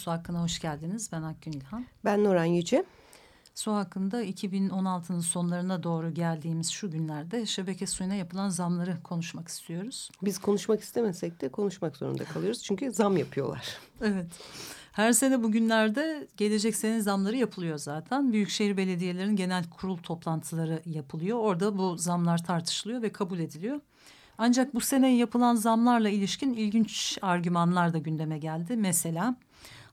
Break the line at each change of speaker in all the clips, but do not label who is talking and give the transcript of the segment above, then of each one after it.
Su Hakkı'na hoş geldiniz. Ben Akgün İlhan.
Ben Nuran Yüce.
Su hakkında 2016'nın sonlarına doğru geldiğimiz şu günlerde şebeke suyuna yapılan zamları konuşmak istiyoruz.
Biz konuşmak istemesek de konuşmak zorunda kalıyoruz çünkü zam yapıyorlar.
Evet. Her sene bugünlerde gelecek sene zamları yapılıyor zaten. Büyükşehir belediyelerinin genel kurul toplantıları yapılıyor. Orada bu zamlar tartışılıyor ve kabul ediliyor. Ancak bu sene yapılan zamlarla ilişkin ilginç argümanlar da gündeme geldi. Mesela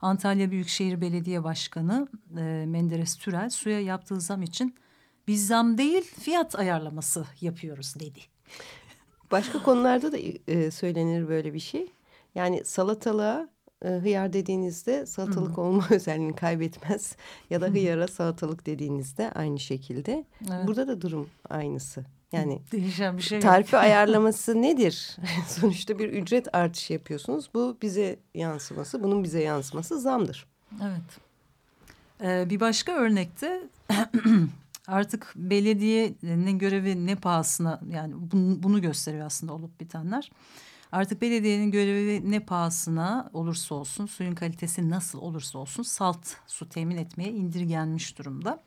Antalya Büyükşehir Belediye Başkanı e, Menderes Türel suya yaptığı zam için biz zam değil fiyat ayarlaması yapıyoruz dedi.
Başka konularda da e, söylenir böyle bir şey. Yani salatalığa e, hıyar dediğinizde salatalık olma özelliğini kaybetmez. Ya da hıyara salatalık dediğinizde aynı şekilde. Evet. Burada da durum aynısı. Yani
değişen bir şey
tarifi yok. ayarlaması nedir? Sonuçta bir ücret artışı yapıyorsunuz. Bu bize yansıması, bunun bize yansıması zamdır.
Evet. Ee, bir başka örnekte artık belediyenin görevi ne pahasına yani bunu, bunu gösteriyor aslında olup bitenler. Artık belediyenin görevi ne pahasına olursa olsun suyun kalitesi nasıl olursa olsun salt su temin etmeye indirgenmiş durumda.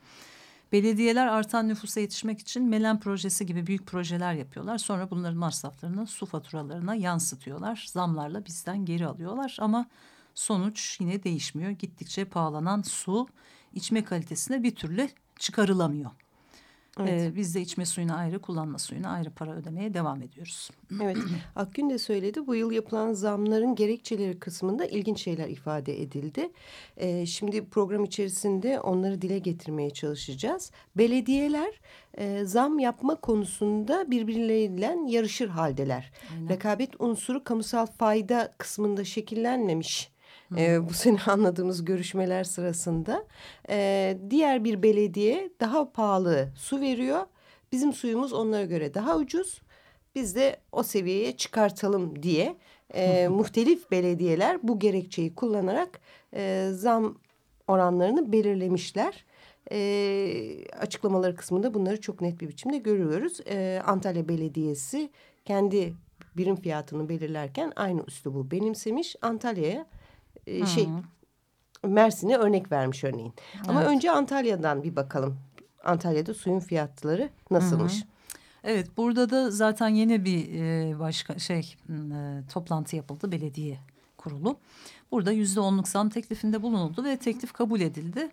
Belediyeler artan nüfusa yetişmek için Melen projesi gibi büyük projeler yapıyorlar. Sonra bunların masraflarını su faturalarına yansıtıyorlar. Zamlarla bizden geri alıyorlar ama sonuç yine değişmiyor. Gittikçe pahalanan su içme kalitesine bir türlü çıkarılamıyor. Evet. Ee, biz de içme suyuna ayrı, kullanma suyuna ayrı para ödemeye devam ediyoruz.
Evet, Akgün de söyledi. Bu yıl yapılan zamların gerekçeleri kısmında ilginç şeyler ifade edildi. Ee, şimdi program içerisinde onları dile getirmeye çalışacağız. Belediyeler e, zam yapma konusunda birbirleriyle yarışır haldeler. Aynen. Rekabet unsuru kamusal fayda kısmında şekillenmemiş e, bu sene anladığımız görüşmeler sırasında e, diğer bir belediye daha pahalı su veriyor. Bizim suyumuz onlara göre daha ucuz. Biz de o seviyeye çıkartalım diye e, muhtelif belediyeler bu gerekçeyi kullanarak e, zam oranlarını belirlemişler. E, açıklamaları kısmında bunları çok net bir biçimde görüyoruz. E, Antalya Belediyesi kendi birim fiyatını belirlerken aynı üslubu benimsemiş. Antalya'ya e, şey Mersin'e örnek vermiş örneğin. Ama evet. önce Antalya'dan bir bakalım. Antalya'da suyun fiyatları nasılmış? Hı hı.
Evet burada da zaten yeni bir e, başka şey e, toplantı yapıldı belediye kurulu. Burada yüzde onluk zam teklifinde bulunuldu ve teklif kabul edildi.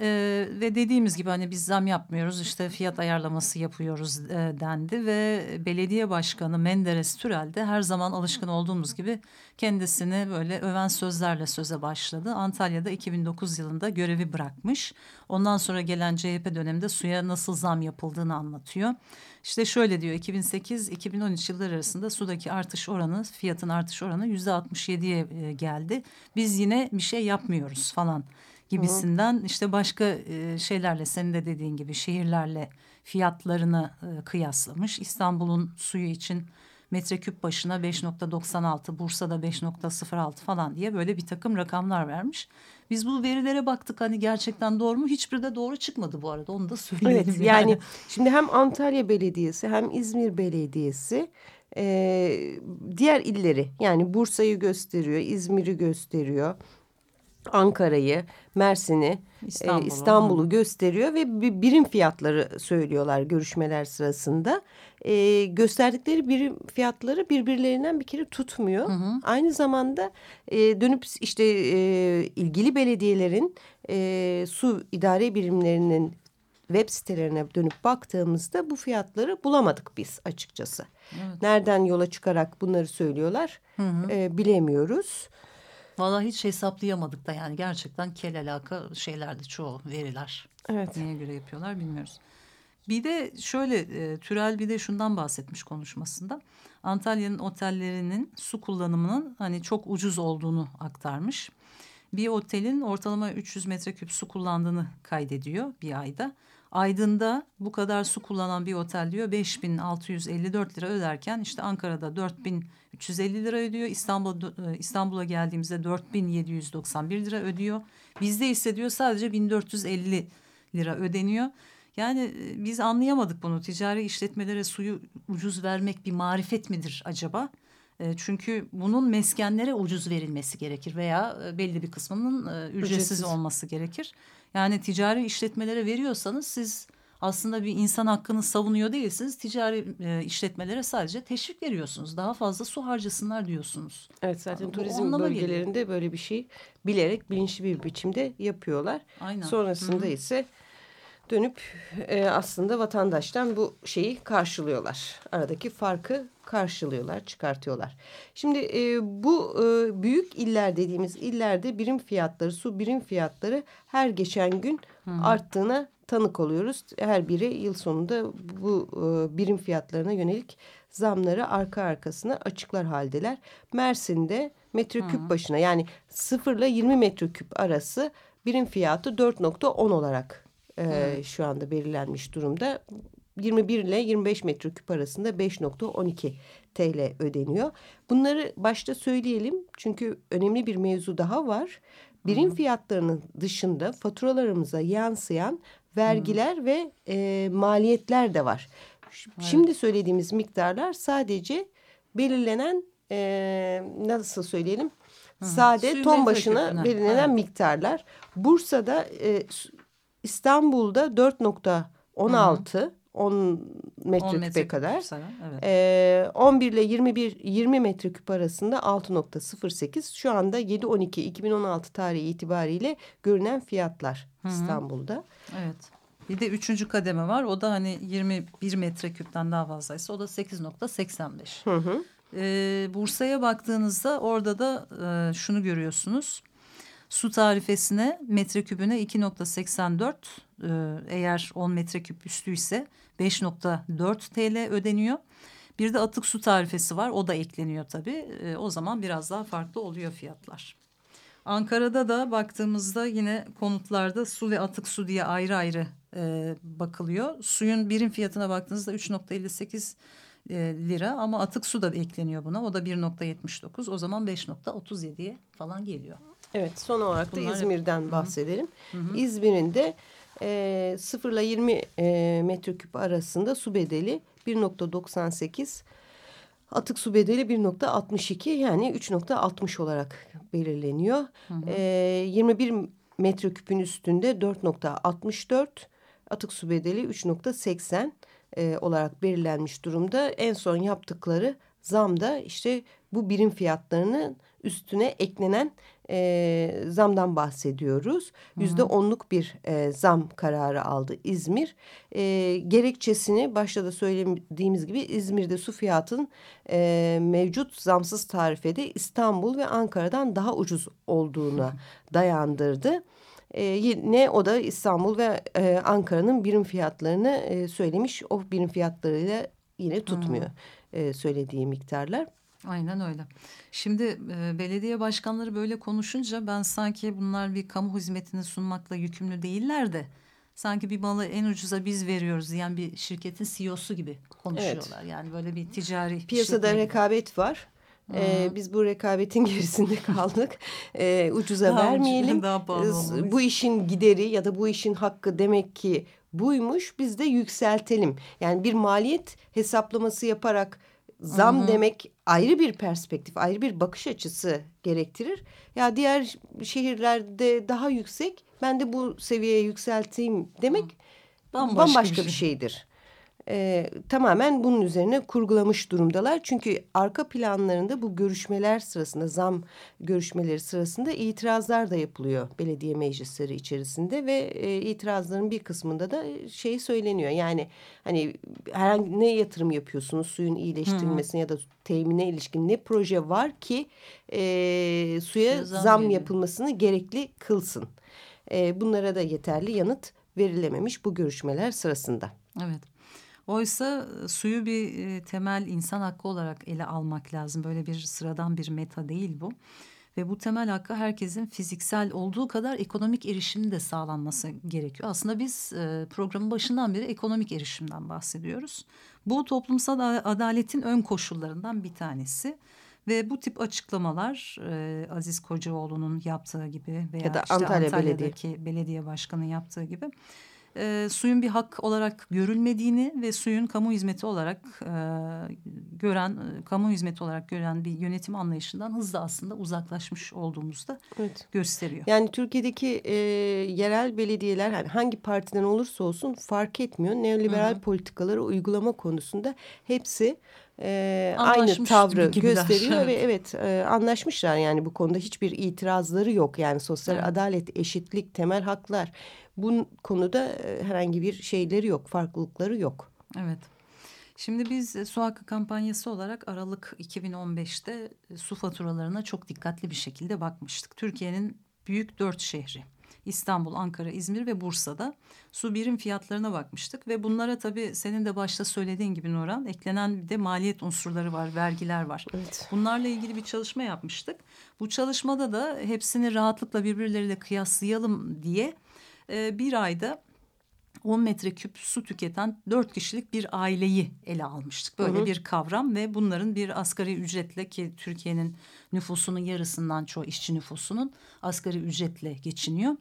Ee, ve dediğimiz gibi hani biz zam yapmıyoruz işte fiyat ayarlaması yapıyoruz e, dendi ve belediye başkanı Menderes Türel de her zaman alışkın olduğumuz gibi kendisini böyle öven sözlerle söze başladı. Antalya'da 2009 yılında görevi bırakmış. Ondan sonra gelen CHP döneminde suya nasıl zam yapıldığını anlatıyor. İşte şöyle diyor 2008-2013 yılları arasında sudaki artış oranı fiyatın artış oranı yüzde 67'ye e, geldi. Biz yine bir şey yapmıyoruz falan gibisinden Hı. işte başka e, şeylerle senin de dediğin gibi şehirlerle fiyatlarını e, kıyaslamış. İstanbul'un suyu için metreküp başına 5.96, Bursa'da 5.06 falan diye böyle bir takım rakamlar vermiş. Biz bu verilere baktık hani gerçekten doğru mu? Hiçbir de doğru çıkmadı bu arada onu da söyleyelim. Evet
yani, yani şimdi hem Antalya Belediyesi hem İzmir Belediyesi e, diğer illeri yani Bursa'yı gösteriyor, İzmir'i gösteriyor. Ankara'yı, Mersin'i, İstanbul'u e, İstanbul gösteriyor ve bir birim fiyatları söylüyorlar görüşmeler sırasında. E, gösterdikleri birim fiyatları birbirlerinden bir kere tutmuyor. Hı hı. Aynı zamanda e, dönüp işte e, ilgili belediyelerin e, su idare birimlerinin web sitelerine dönüp baktığımızda bu fiyatları bulamadık biz açıkçası. Evet. Nereden yola çıkarak bunları söylüyorlar hı hı. E, bilemiyoruz.
Valla hiç hesaplayamadık da yani gerçekten kel alaka şeylerdi çoğu veriler. Evet. Neye göre yapıyorlar bilmiyoruz. Bir de şöyle e, Türel bir de şundan bahsetmiş konuşmasında. Antalya'nın otellerinin su kullanımının hani çok ucuz olduğunu aktarmış. Bir otelin ortalama 300 metreküp su kullandığını kaydediyor bir ayda. Aydın'da bu kadar su kullanan bir otel diyor 5654 lira öderken işte Ankara'da 4350 lira ödüyor. İstanbul e, İstanbul'a geldiğimizde 4791 lira ödüyor. Bizde ise diyor sadece 1450 lira ödeniyor. Yani e, biz anlayamadık bunu. Ticari işletmelere suyu ucuz vermek bir marifet midir acaba? E, çünkü bunun meskenlere ucuz verilmesi gerekir veya belli bir kısmının ücretsiz, ücretsiz. olması gerekir. Yani ticari işletmelere veriyorsanız siz aslında bir insan hakkını savunuyor değilsiniz. Ticari e, işletmelere sadece teşvik veriyorsunuz. Daha fazla su harcasınlar diyorsunuz.
Evet zaten yani, turizm bölgelerinde geliyor. böyle bir şey bilerek bilinçli bir biçimde yapıyorlar. Aynen. Sonrasında Hı -hı. ise dönüp e, aslında vatandaştan bu şeyi karşılıyorlar. Aradaki farkı karşılıyorlar, çıkartıyorlar. Şimdi e, bu e, büyük iller dediğimiz illerde birim fiyatları, su birim fiyatları her geçen gün -hı. arttığına tanık oluyoruz. Her biri yıl sonunda bu e, birim fiyatlarına yönelik zamları arka arkasına açıklar haldeler. Mersin'de metreküp Hı. başına yani 0 ile 20 metreküp arası birim fiyatı 4.10 olarak e, şu anda belirlenmiş durumda. 21 ile 25 metreküp arasında 5.12 TL ödeniyor. Bunları başta söyleyelim çünkü önemli bir mevzu daha var. Birim Hı. fiyatlarının dışında faturalarımıza yansıyan vergiler Hı. ve e, maliyetler de var. Evet. Şimdi söylediğimiz miktarlar sadece belirlenen e, nasıl söyleyelim? Hı. Sade Suyun ton başına belirlenen evet. miktarlar. Bursa'da e, İstanbul'da 4.16 10 metreküpe metre kadar. evet. Ee, 11 ile 21 20 metreküp arasında 6.08. Şu anda 7.12 2016 tarihi itibariyle görünen fiyatlar Hı -hı. İstanbul'da.
Evet. Bir de üçüncü kademe var. O da hani 21 metreküpten daha fazlaysa o da 8.85. Ee, Bursa'ya baktığınızda orada da e, şunu görüyorsunuz. Su tarifesine metrekübüne 2.84 e, eğer 10 metreküp üstüyse 5.4 TL ödeniyor. Bir de atık su tarifesi var o da ekleniyor tabii. E, o zaman biraz daha farklı oluyor fiyatlar. Ankara'da da baktığımızda yine konutlarda su ve atık su diye ayrı ayrı e, bakılıyor. Suyun birim fiyatına baktığınızda 3.58 e, lira ama atık su da ekleniyor buna. O da 1.79 o zaman 5.37'ye falan geliyor.
Evet son olarak da Bunlar İzmir'den hep... bahsedelim. İzmir'in de e, 0 ile 20 e, metreküp arasında su bedeli 1.98 atık su bedeli 1.62 yani 3.60 olarak belirleniyor. Hı hı. E, 21 metreküpün üstünde 4.64 atık su bedeli 3.80 e, olarak belirlenmiş durumda. En son yaptıkları zamda işte bu birim fiyatlarının üstüne eklenen e, zamdan bahsediyoruz. Yüzde onluk bir e, zam kararı aldı İzmir. E, gerekçesini başta da söylediğimiz gibi İzmir'de su fiyatının e, mevcut zamsız tarifede İstanbul ve Ankara'dan daha ucuz olduğuna dayandırdı. E, yine o da İstanbul ve e, Ankara'nın birim fiyatlarını e, söylemiş. O birim fiyatlarıyla yine tutmuyor e, söylediği miktarlar.
Aynen öyle. Şimdi e, belediye başkanları böyle konuşunca ben sanki bunlar bir kamu hizmetini sunmakla yükümlü değiller de sanki bir malı en ucuza biz veriyoruz diyen bir şirketin CEO'su gibi konuşuyorlar. Evet. Yani böyle bir ticari
piyasada rekabet var. Ee, biz bu rekabetin gerisinde kaldık. Ee, ucuza daha vermeyelim. Daha bu işin gideri ya da bu işin hakkı demek ki buymuş. Biz de yükseltelim. Yani bir maliyet hesaplaması yaparak zam Hı -hı. demek ayrı bir perspektif, ayrı bir bakış açısı gerektirir. Ya diğer şehirlerde daha yüksek, ben de bu seviyeye yükselteyim demek bambaşka, bambaşka bir, şey. bir şeydir e, tamamen bunun üzerine kurgulamış durumdalar. Çünkü arka planlarında bu görüşmeler sırasında zam görüşmeleri sırasında itirazlar da yapılıyor belediye meclisleri içerisinde ve e, itirazların bir kısmında da şey söyleniyor. Yani hani herhangi ne yatırım yapıyorsunuz suyun iyileştirilmesine ya da temine ilişkin ne proje var ki e, suya zam, zam yapılmasını gerekli kılsın. E, bunlara da yeterli yanıt verilememiş bu görüşmeler sırasında.
Evet. Oysa e, suyu bir e, temel insan hakkı olarak ele almak lazım. Böyle bir sıradan bir meta değil bu. Ve bu temel hakkı herkesin fiziksel olduğu kadar ekonomik erişimin de sağlanması gerekiyor. Aslında biz e, programın başından beri ekonomik erişimden bahsediyoruz. Bu toplumsal adaletin ön koşullarından bir tanesi. Ve bu tip açıklamalar e, Aziz Kocaoğlu'nun yaptığı gibi veya
ya da
işte
Antalya
Antalya'daki
Belediye.
belediye başkanı yaptığı gibi e, suyun bir hak olarak görülmediğini ve suyun kamu hizmeti olarak e, gören, e, kamu hizmeti olarak gören bir yönetim anlayışından hızla aslında uzaklaşmış olduğumuzu da evet. gösteriyor.
Yani Türkiye'deki e, yerel belediyeler yani hangi partiden olursa olsun fark etmiyor. Neoliberal Hı -hı. politikaları uygulama konusunda hepsi e, aynı tavrı gösteriyor ve evet e, anlaşmışlar yani bu konuda hiçbir itirazları yok yani sosyal evet. adalet, eşitlik, temel haklar bu konuda e, herhangi bir şeyleri yok, farklılıkları yok.
Evet. Şimdi biz e, su hakkı kampanyası olarak Aralık 2015'te e, su faturalarına çok dikkatli bir şekilde bakmıştık. Türkiye'nin büyük dört şehri İstanbul, Ankara, İzmir ve Bursa'da su birim fiyatlarına bakmıştık. Ve bunlara tabii senin de başta söylediğin gibi Nurhan eklenen bir de maliyet unsurları var, vergiler var. Evet. Bunlarla ilgili bir çalışma yapmıştık. Bu çalışmada da hepsini rahatlıkla birbirleriyle kıyaslayalım diye e, bir ayda 10 metreküp su tüketen dört kişilik bir aileyi ele almıştık. Böyle hı hı. bir kavram ve bunların bir asgari ücretle ki Türkiye'nin nüfusunun yarısından çoğu işçi nüfusunun asgari ücretle geçiniyor.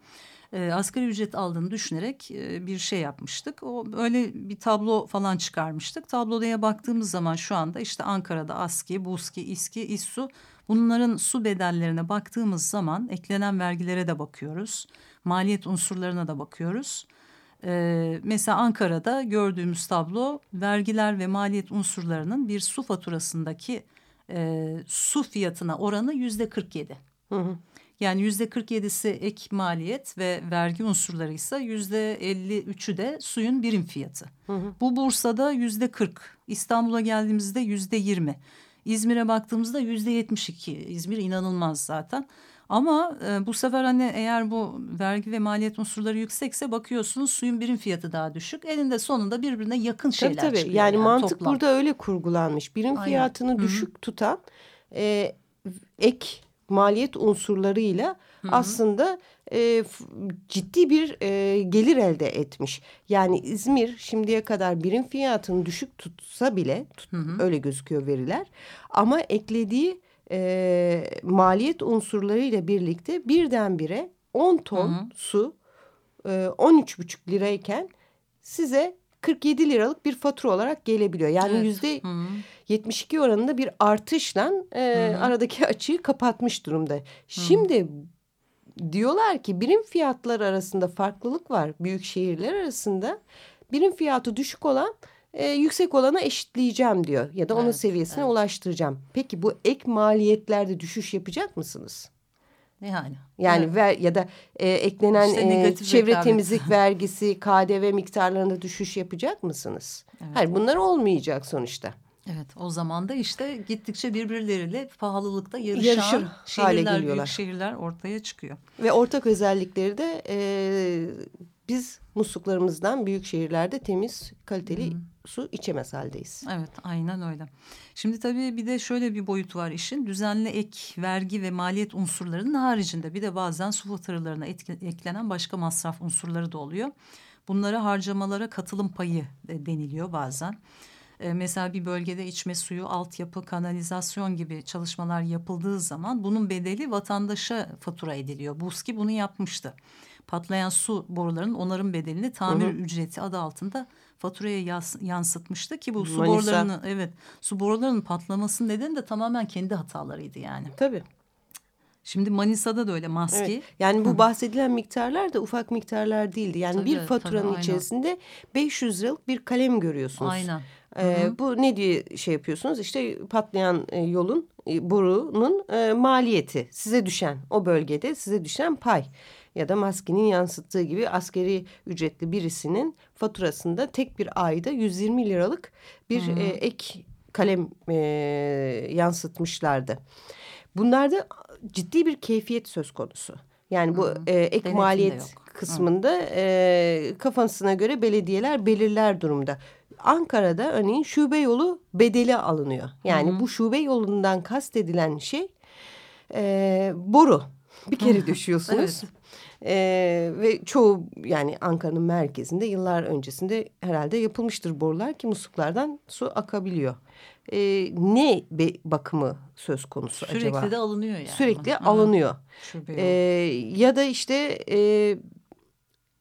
E, asgari ücret aldığını düşünerek e, bir şey yapmıştık. O öyle bir tablo falan çıkarmıştık. Tabloya baktığımız zaman şu anda işte Ankara'da ASKİ, BUSKİ, İSKİ, İSSU bunların su bedellerine baktığımız zaman eklenen vergilere de bakıyoruz. Maliyet unsurlarına da bakıyoruz. Ee, mesela Ankara'da gördüğümüz tablo vergiler ve maliyet unsurlarının bir su faturasındaki e, su fiyatına oranı yüzde 47. Yani yüzde 47'si ek maliyet ve vergi unsurları ise yüzde 53'ü de suyun birim fiyatı. Hı hı. Bu Bursa'da yüzde 40, İstanbul'a geldiğimizde yüzde 20, İzmir'e baktığımızda yüzde 72. İzmir inanılmaz zaten. Ama e, bu sefer hani eğer bu vergi ve maliyet unsurları yüksekse bakıyorsunuz suyun birim fiyatı daha düşük. Elinde sonunda birbirine yakın şeyler tabii, tabii.
çıkıyor. Yani, yani mantık toplam. burada öyle kurgulanmış. Birim Aynen. fiyatını Hı -hı. düşük tutan e, ek maliyet unsurlarıyla Hı -hı. aslında e, ciddi bir e, gelir elde etmiş. Yani İzmir şimdiye kadar birim fiyatını düşük tutsa bile tut, Hı -hı. öyle gözüküyor veriler. Ama eklediği e, maliyet unsurlarıyla birlikte birdenbire 10 ton Hı -hı. su e, 13,5 lirayken size 47 liralık bir fatura olarak gelebiliyor. Yani yüzde evet. 72 oranında bir artışla e, aradaki açığı kapatmış durumda. Hı -hı. Şimdi diyorlar ki birim fiyatlar arasında farklılık var büyük şehirler arasında. Birim fiyatı düşük olan e, yüksek olana eşitleyeceğim diyor ya da onun evet, seviyesine evet. ulaştıracağım. Peki bu ek maliyetlerde düşüş yapacak mısınız?
Yani.
Yani evet. ver ya da e, eklenen işte e, çevre rekabet. temizlik vergisi, KDV miktarlarında düşüş yapacak mısınız? Evet. Hayır bunlar olmayacak sonuçta.
Evet o zaman da işte gittikçe birbirleriyle pahalılıkta yarışan Yarışır şehirler, büyük şehirler ortaya çıkıyor.
Ve ortak özellikleri de e, biz musluklarımızdan büyük şehirlerde temiz, kaliteli hmm. Su içemez haldeyiz.
Evet, aynen öyle. Şimdi tabii bir de şöyle bir boyut var işin. Düzenli ek, vergi ve maliyet unsurlarının haricinde bir de bazen su faturalarına eklenen başka masraf unsurları da oluyor. Bunlara harcamalara katılım payı deniliyor bazen. E, mesela bir bölgede içme suyu, altyapı, kanalizasyon gibi çalışmalar yapıldığı zaman bunun bedeli vatandaşa fatura ediliyor. BUSKİ bunu yapmıştı patlayan su borularının onarım bedelini tamir hı hı. ücreti adı altında faturaya yas, yansıtmıştı ki bu su Manisa. borularının evet su borularının patlamasının nedeni de tamamen kendi hatalarıydı yani.
Tabii.
Şimdi Manisa'da da öyle maske. Evet,
yani bu bahsedilen miktarlar da ufak miktarlar değildi. Yani tabii, bir faturanın tabii, içerisinde 500 liralık bir kalem görüyorsunuz.
Aynen.
Ee, bu ne diye şey yapıyorsunuz? İşte patlayan e, yolun e, borunun e, maliyeti size düşen o bölgede size düşen pay ya da maskenin yansıttığı gibi askeri ücretli birisinin faturasında tek bir ayda 120 liralık bir hmm. e, ek kalem e, yansıtmışlardı. Bunlarda ciddi bir keyfiyet söz konusu. Yani bu hmm. e, ek Denetim maliyet kısmında e, kafasına göre belediyeler belirler durumda. Ankara'da örneğin şube yolu bedeli alınıyor. Yani Hı. bu şube yolundan kastedilen şey e, boru. Bir kere düşüyorsunuz. evet. Ee, ve çoğu yani Ankara'nın merkezinde yıllar öncesinde herhalde yapılmıştır borular ki musluklardan su akabiliyor. Ee, ne be, bakımı söz konusu
Sürekli
acaba?
Sürekli de alınıyor yani.
Sürekli Hı. alınıyor. Ee, ya da işte e,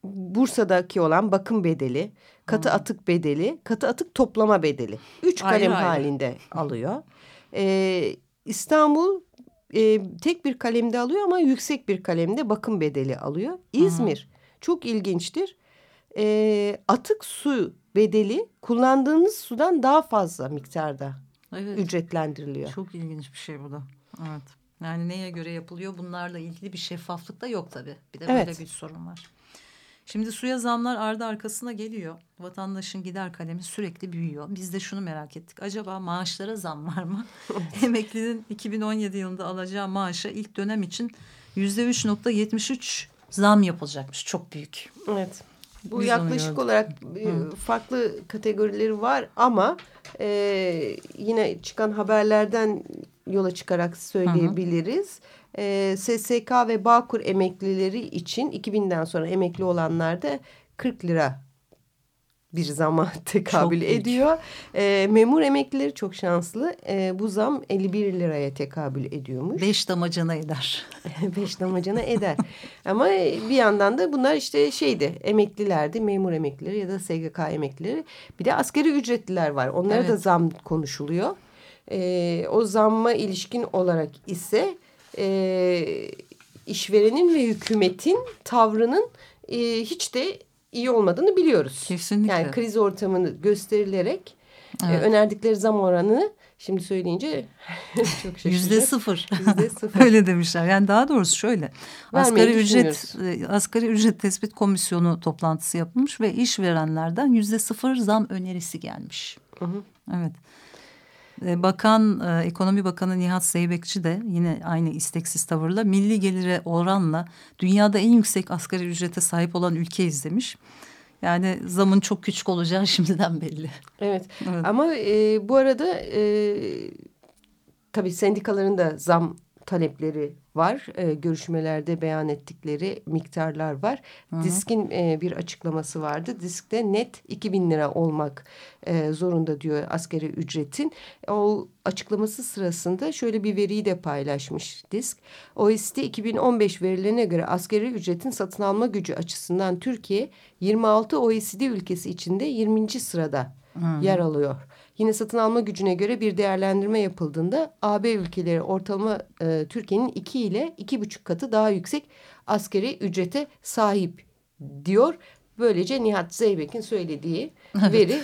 Bursa'daki olan bakım bedeli, katı Hı. atık bedeli, katı atık toplama bedeli. Üç kalem ayrı, halinde ayrı. alıyor. Ee, İstanbul e, tek bir kalemde alıyor ama yüksek bir kalemde bakım bedeli alıyor. İzmir Hı. çok ilginçtir. E, atık su bedeli kullandığınız sudan daha fazla miktarda evet. ücretlendiriliyor.
Çok ilginç bir şey bu da. Evet. Yani neye göre yapılıyor bunlarla ilgili bir şeffaflık da yok tabii. Bir de evet. böyle bir sorun var. Şimdi suya zamlar ardı arkasına geliyor. Vatandaşın gider kalemi sürekli büyüyor. Biz de şunu merak ettik. Acaba maaşlara zam var mı? Emeklinin 2017 yılında alacağı maaşa ilk dönem için yüzde 3.73 zam yapılacakmış. Çok büyük.
Evet. Bu Biz yaklaşık olarak e, farklı kategorileri var ama e, yine çıkan haberlerden yola çıkarak söyleyebiliriz. Hı hı e, SSK ve Bağkur emeklileri için 2000'den sonra emekli olanlarda 40 lira bir zama tekabül çok ediyor. E, memur emeklileri çok şanslı. E, bu zam 51 liraya tekabül ediyormuş.
Beş damacana eder.
Beş damacana eder. Ama bir yandan da bunlar işte şeydi emeklilerdi. Memur emeklileri ya da SGK emeklileri. Bir de askeri ücretliler var. Onlara evet. da zam konuşuluyor. E, o zamma ilişkin olarak ise e, işverenin ve hükumetin tavrının e, hiç de iyi olmadığını biliyoruz.
Kesinlikle.
Yani kriz ortamını gösterilerek e, evet. e, önerdikleri zam oranını şimdi söyleyince çok.
Yüzde sıfır. Yüzde sıfır. Öyle demişler. Yani daha doğrusu şöyle. Asgari ücret, e, asgari ücret tespit komisyonu toplantısı yapılmış ve işverenlerden yüzde sıfır zam önerisi gelmiş. Hı hı. Evet. Ee, Bakan, e, Ekonomi Bakanı Nihat Zeybekçi de yine aynı isteksiz tavırla milli gelire oranla dünyada en yüksek asgari ücrete sahip olan ülkeyiz demiş. Yani zamın çok küçük olacağı şimdiden belli.
Evet, evet. ama e, bu arada e, tabii sendikaların da zam talepleri var. E, görüşmelerde beyan ettikleri miktarlar var. Hı hı. Disk'in e, bir açıklaması vardı. Disk'te net 2000 lira olmak e, zorunda diyor askeri ücretin. O açıklaması sırasında şöyle bir veriyi de paylaşmış Disk. OECD 2015 verilerine göre askeri ücretin satın alma gücü açısından Türkiye 26 OECD ülkesi içinde 20. sırada hı. yer alıyor. Yine satın alma gücüne göre bir değerlendirme yapıldığında AB ülkeleri ortalama e, Türkiye'nin iki ile iki buçuk katı daha yüksek askeri ücrete sahip diyor. Böylece Nihat Zeybek'in söylediği evet. veri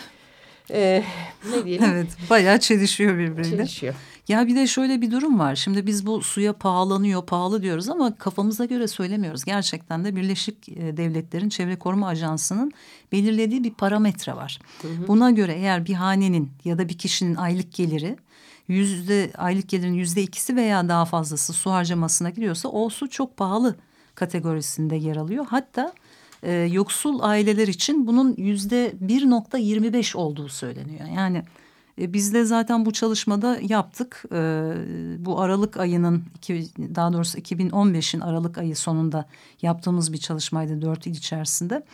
e, ne diyelim?
Evet bayağı çelişiyor birbiriyle. Çelişiyor. Ya bir de şöyle bir durum var. Şimdi biz bu suya pahalanıyor, pahalı diyoruz ama kafamıza göre söylemiyoruz. Gerçekten de Birleşik e, Devletler'in Çevre Koruma Ajansı'nın belirlediği bir parametre var. Hı hı. Buna göre eğer bir hanenin ya da bir kişinin aylık geliri yüzde aylık gelirin yüzde ikisi veya daha fazlası su harcamasına gidiyorsa o su çok pahalı kategorisinde yer alıyor. Hatta e, yoksul aileler için bunun yüzde bir nokta yirmi beş olduğu söyleniyor. Yani e, biz de zaten bu çalışmada yaptık. E, bu Aralık ayının iki, daha doğrusu 2015'in Aralık ayı sonunda yaptığımız bir çalışmaydı dört il içerisinde.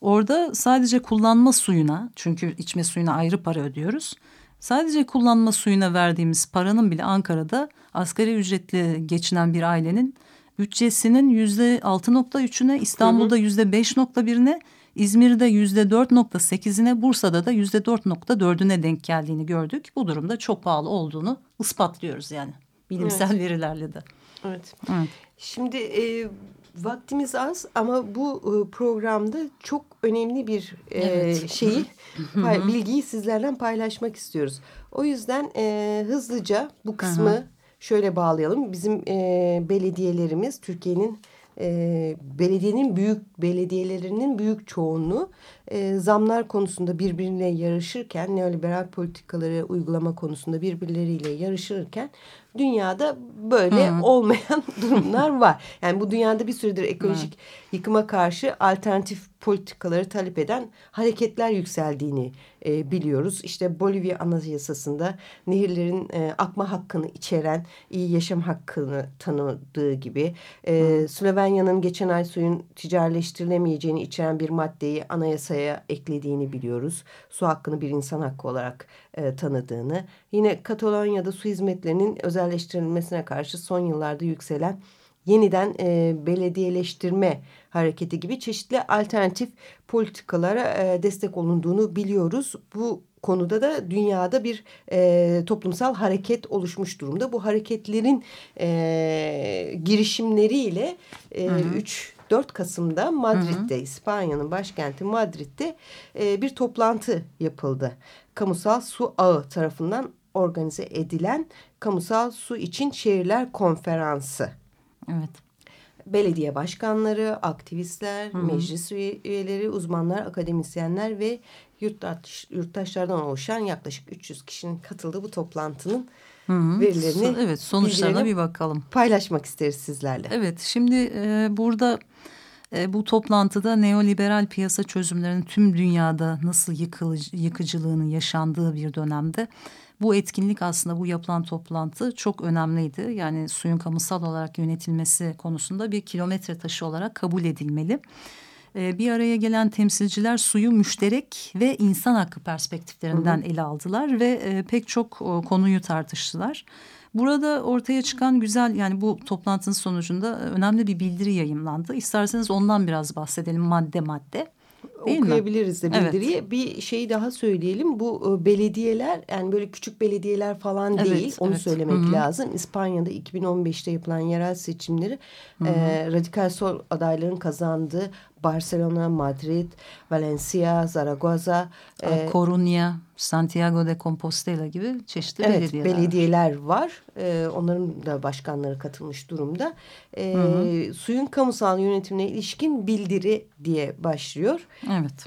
Orada sadece kullanma suyuna çünkü içme suyuna ayrı para ödüyoruz. Sadece kullanma suyuna verdiğimiz paranın bile Ankara'da asgari ücretli geçinen bir ailenin bütçesinin yüzde altı nokta üçüne İstanbul'da yüzde beş nokta birine İzmir'de yüzde dört nokta sekizine Bursa'da da yüzde dört nokta dördüne denk geldiğini gördük. Bu durumda çok pahalı olduğunu ispatlıyoruz yani bilimsel evet. verilerle de.
Evet. evet. Şimdi e, vaktimiz az ama bu e, programda çok önemli bir e, evet. şeyi bilgiyi sizlerden paylaşmak istiyoruz. O yüzden e, hızlıca bu kısmı -hı. şöyle bağlayalım. Bizim e, belediyelerimiz Türkiye'nin e, belediyenin büyük belediyelerinin büyük çoğunluğu e, zamlar konusunda birbirine yarışırken neoliberal politikaları uygulama konusunda birbirleriyle yarışırken dünyada böyle Hı. olmayan durumlar var. Yani bu dünyada bir süredir ekolojik Hı. yıkıma karşı alternatif politikaları talep eden hareketler yükseldiğini e, biliyoruz. İşte Bolivya Anayasası'nda nehirlerin e, akma hakkını içeren iyi yaşam hakkını tanıdığı gibi e, Slovenya'nın geçen ay suyun ticarileştirilemeyeceğini içeren bir maddeyi anayasaya eklediğini biliyoruz. Su hakkını bir insan hakkı olarak e, tanıdığını. Yine Katalonya'da su hizmetlerinin özelleştirilmesine karşı son yıllarda yükselen yeniden e, belediyeleştirme hareketi gibi çeşitli alternatif politikalara e, destek olunduğunu biliyoruz. Bu konuda da dünyada bir e, toplumsal hareket oluşmuş durumda. Bu hareketlerin e, girişimleriyle e, 3 4 Kasım'da Madrid'de, İspanya'nın başkenti Madrid'de e, bir toplantı yapıldı. Kamusal Su Ağı tarafından organize edilen Kamusal Su için Şehirler Konferansı.
Evet.
Belediye başkanları, aktivistler, Hı -hı. meclis üyeleri, uzmanlar, akademisyenler ve yurttaş, yurttaşlardan oluşan yaklaşık 300 kişinin katıldığı bu toplantının Hı -hı. verilerini
evet sonuçlarına bir bakalım.
Paylaşmak isteriz sizlerle.
Evet şimdi e, burada e, bu toplantıda neoliberal piyasa çözümlerinin tüm dünyada nasıl yıkılıcı, yıkıcılığının yaşandığı bir dönemde bu etkinlik aslında bu yapılan toplantı çok önemliydi. Yani suyun kamusal olarak yönetilmesi konusunda bir kilometre taşı olarak kabul edilmeli. Ee, bir araya gelen temsilciler suyu müşterek ve insan hakkı perspektiflerinden hı hı. ele aldılar ve e, pek çok konuyu tartıştılar. Burada ortaya çıkan güzel yani bu toplantının sonucunda önemli bir bildiri yayınlandı. İsterseniz ondan biraz bahsedelim madde madde.
Değil okuyabiliriz mi? de bildiriyi. Evet. Bir şey daha söyleyelim. Bu e, belediyeler yani böyle küçük belediyeler falan evet, değil. Onu evet. söylemek Hı -hı. lazım. İspanya'da 2015'te yapılan yerel seçimleri Hı -hı. E, radikal sol adayların kazandığı Barcelona, Madrid, Valencia, Zaragoza.
E, Coruña, Santiago de Compostela gibi çeşitli
evet,
belediyeler,
belediyeler var. E, onların da başkanları katılmış durumda. E, hı hı. Suyun kamusal yönetimine ilişkin bildiri diye başlıyor.
Evet.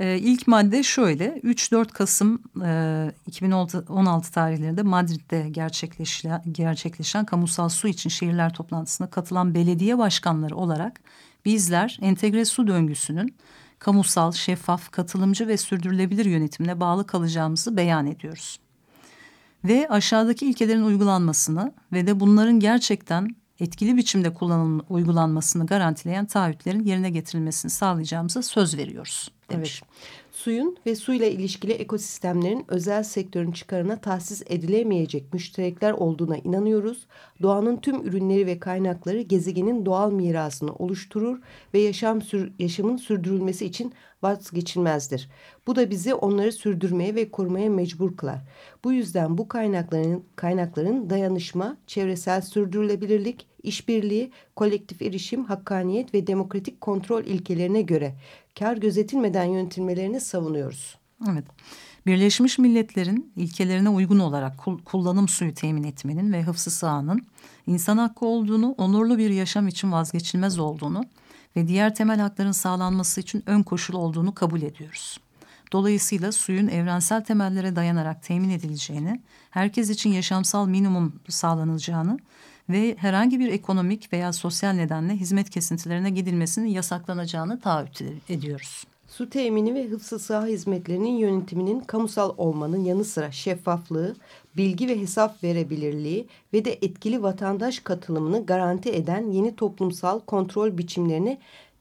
Ee, ilk madde şöyle 3-4 Kasım e, 2016 tarihlerinde Madrid'de gerçekleşen, gerçekleşen kamusal su için şehirler toplantısına katılan belediye başkanları olarak Bizler entegre su döngüsünün kamusal, şeffaf, katılımcı ve sürdürülebilir yönetimine bağlı kalacağımızı beyan ediyoruz. Ve aşağıdaki ilkelerin uygulanmasını ve de bunların gerçekten etkili biçimde kullanılma, uygulanmasını garantileyen taahhütlerin yerine getirilmesini sağlayacağımıza söz veriyoruz demiş.
Evet suyun ve suyla ilişkili ekosistemlerin özel sektörün çıkarına tahsis edilemeyecek müşterekler olduğuna inanıyoruz. Doğanın tüm ürünleri ve kaynakları gezegenin doğal mirasını oluşturur ve yaşam sür yaşamın sürdürülmesi için vazgeçilmezdir. Bu da bizi onları sürdürmeye ve korumaya mecbur kılar. Bu yüzden bu kaynakların, kaynakların dayanışma, çevresel sürdürülebilirlik, işbirliği, kolektif erişim, hakkaniyet ve demokratik kontrol ilkelerine göre kar gözetilmeden yönetilmelerini savunuyoruz.
Evet. Birleşmiş Milletler'in ilkelerine uygun olarak kullanım suyu temin etmenin ve hıfzı sahanın insan hakkı olduğunu, onurlu bir yaşam için vazgeçilmez olduğunu ve diğer temel hakların sağlanması için ön koşul olduğunu kabul ediyoruz. Dolayısıyla suyun evrensel temellere dayanarak temin edileceğini, herkes için yaşamsal minimum sağlanacağını ve herhangi bir ekonomik veya sosyal nedenle hizmet kesintilerine gidilmesinin yasaklanacağını taahhüt ediyoruz.
Su temini ve hıfzı saha hizmetlerinin yönetiminin kamusal olmanın yanı sıra şeffaflığı, bilgi ve hesap verebilirliği ve de etkili vatandaş katılımını garanti eden yeni toplumsal kontrol biçimlerini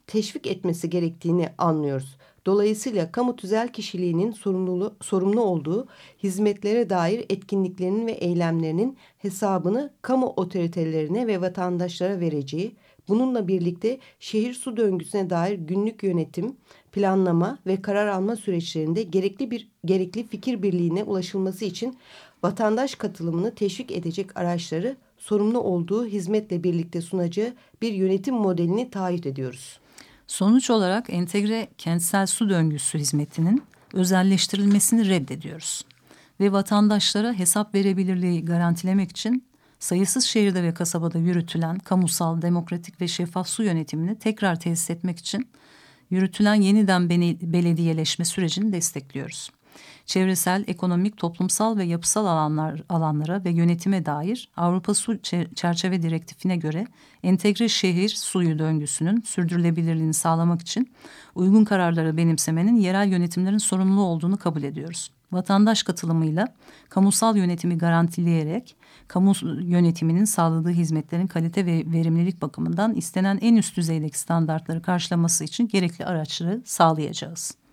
teşvik etmesi gerektiğini anlıyoruz. Dolayısıyla kamu tüzel kişiliğinin sorumlu, sorumlu olduğu hizmetlere dair etkinliklerinin ve eylemlerinin hesabını kamu otoritelerine ve vatandaşlara vereceği, bununla birlikte şehir su döngüsüne dair günlük yönetim, planlama ve karar alma süreçlerinde gerekli bir gerekli fikir birliğine ulaşılması için vatandaş katılımını teşvik edecek araçları sorumlu olduğu hizmetle birlikte sunacağı bir yönetim modelini taahhüt ediyoruz.
Sonuç olarak entegre kentsel su döngüsü hizmetinin özelleştirilmesini reddediyoruz. Ve vatandaşlara hesap verebilirliği garantilemek için sayısız şehirde ve kasabada yürütülen kamusal, demokratik ve şeffaf su yönetimini tekrar tesis etmek için yürütülen yeniden belediyeleşme sürecini destekliyoruz. Çevresel, ekonomik, toplumsal ve yapısal alanlar alanlara ve yönetime dair Avrupa Su Çerçeve Direktifine göre entegre şehir suyu döngüsünün sürdürülebilirliğini sağlamak için uygun kararları benimsemenin yerel yönetimlerin sorumlu olduğunu kabul ediyoruz vatandaş katılımıyla kamusal yönetimi garantileyerek kamu yönetiminin sağladığı hizmetlerin kalite ve verimlilik bakımından istenen en üst düzeydeki standartları karşılaması için gerekli araçları sağlayacağız.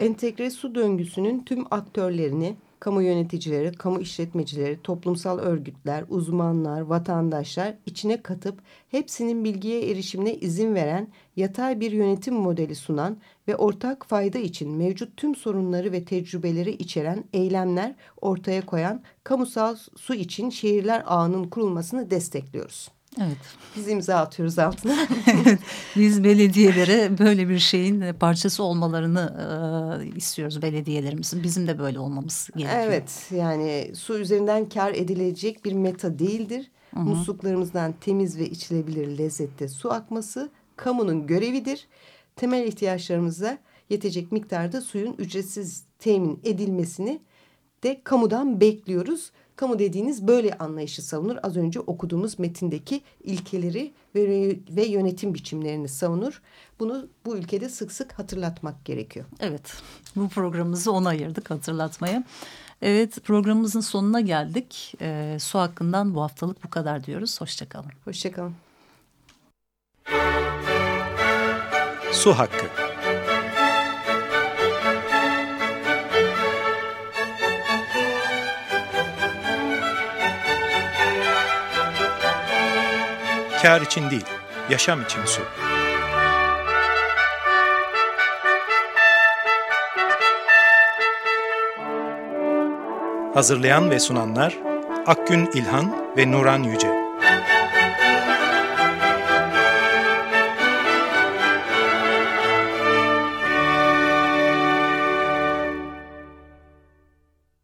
Entegre su döngüsünün tüm aktörlerini kamu yöneticileri, kamu işletmecileri, toplumsal örgütler, uzmanlar, vatandaşlar içine katıp hepsinin bilgiye erişimine izin veren yatay bir yönetim modeli sunan ve ortak fayda için mevcut tüm sorunları ve tecrübeleri içeren eylemler ortaya koyan kamusal su için şehirler ağının kurulmasını destekliyoruz.
Evet.
Biz imza atıyoruz altına.
evet. Biz belediyelere böyle bir şeyin parçası olmalarını e, istiyoruz belediyelerimizin. Bizim de böyle olmamız gerekiyor.
Evet yani su üzerinden kar edilecek bir meta değildir. Hı -hı. Musluklarımızdan temiz ve içilebilir lezzette su akması kamunun görevidir. Temel ihtiyaçlarımıza yetecek miktarda suyun ücretsiz temin edilmesini de kamudan bekliyoruz. Kamu dediğiniz böyle anlayışı savunur. Az önce okuduğumuz metindeki ilkeleri ve, ve yönetim biçimlerini savunur. Bunu bu ülkede sık sık hatırlatmak gerekiyor.
Evet, bu programımızı ona ayırdık hatırlatmaya. Evet, programımızın sonuna geldik. E, su hakkından bu haftalık bu kadar diyoruz. Hoşçakalın.
Hoşçakalın.
Su hakkı. Kar için değil, yaşam için su. Hazırlayan ve sunanlar Akgün İlhan ve Nuran Yüce.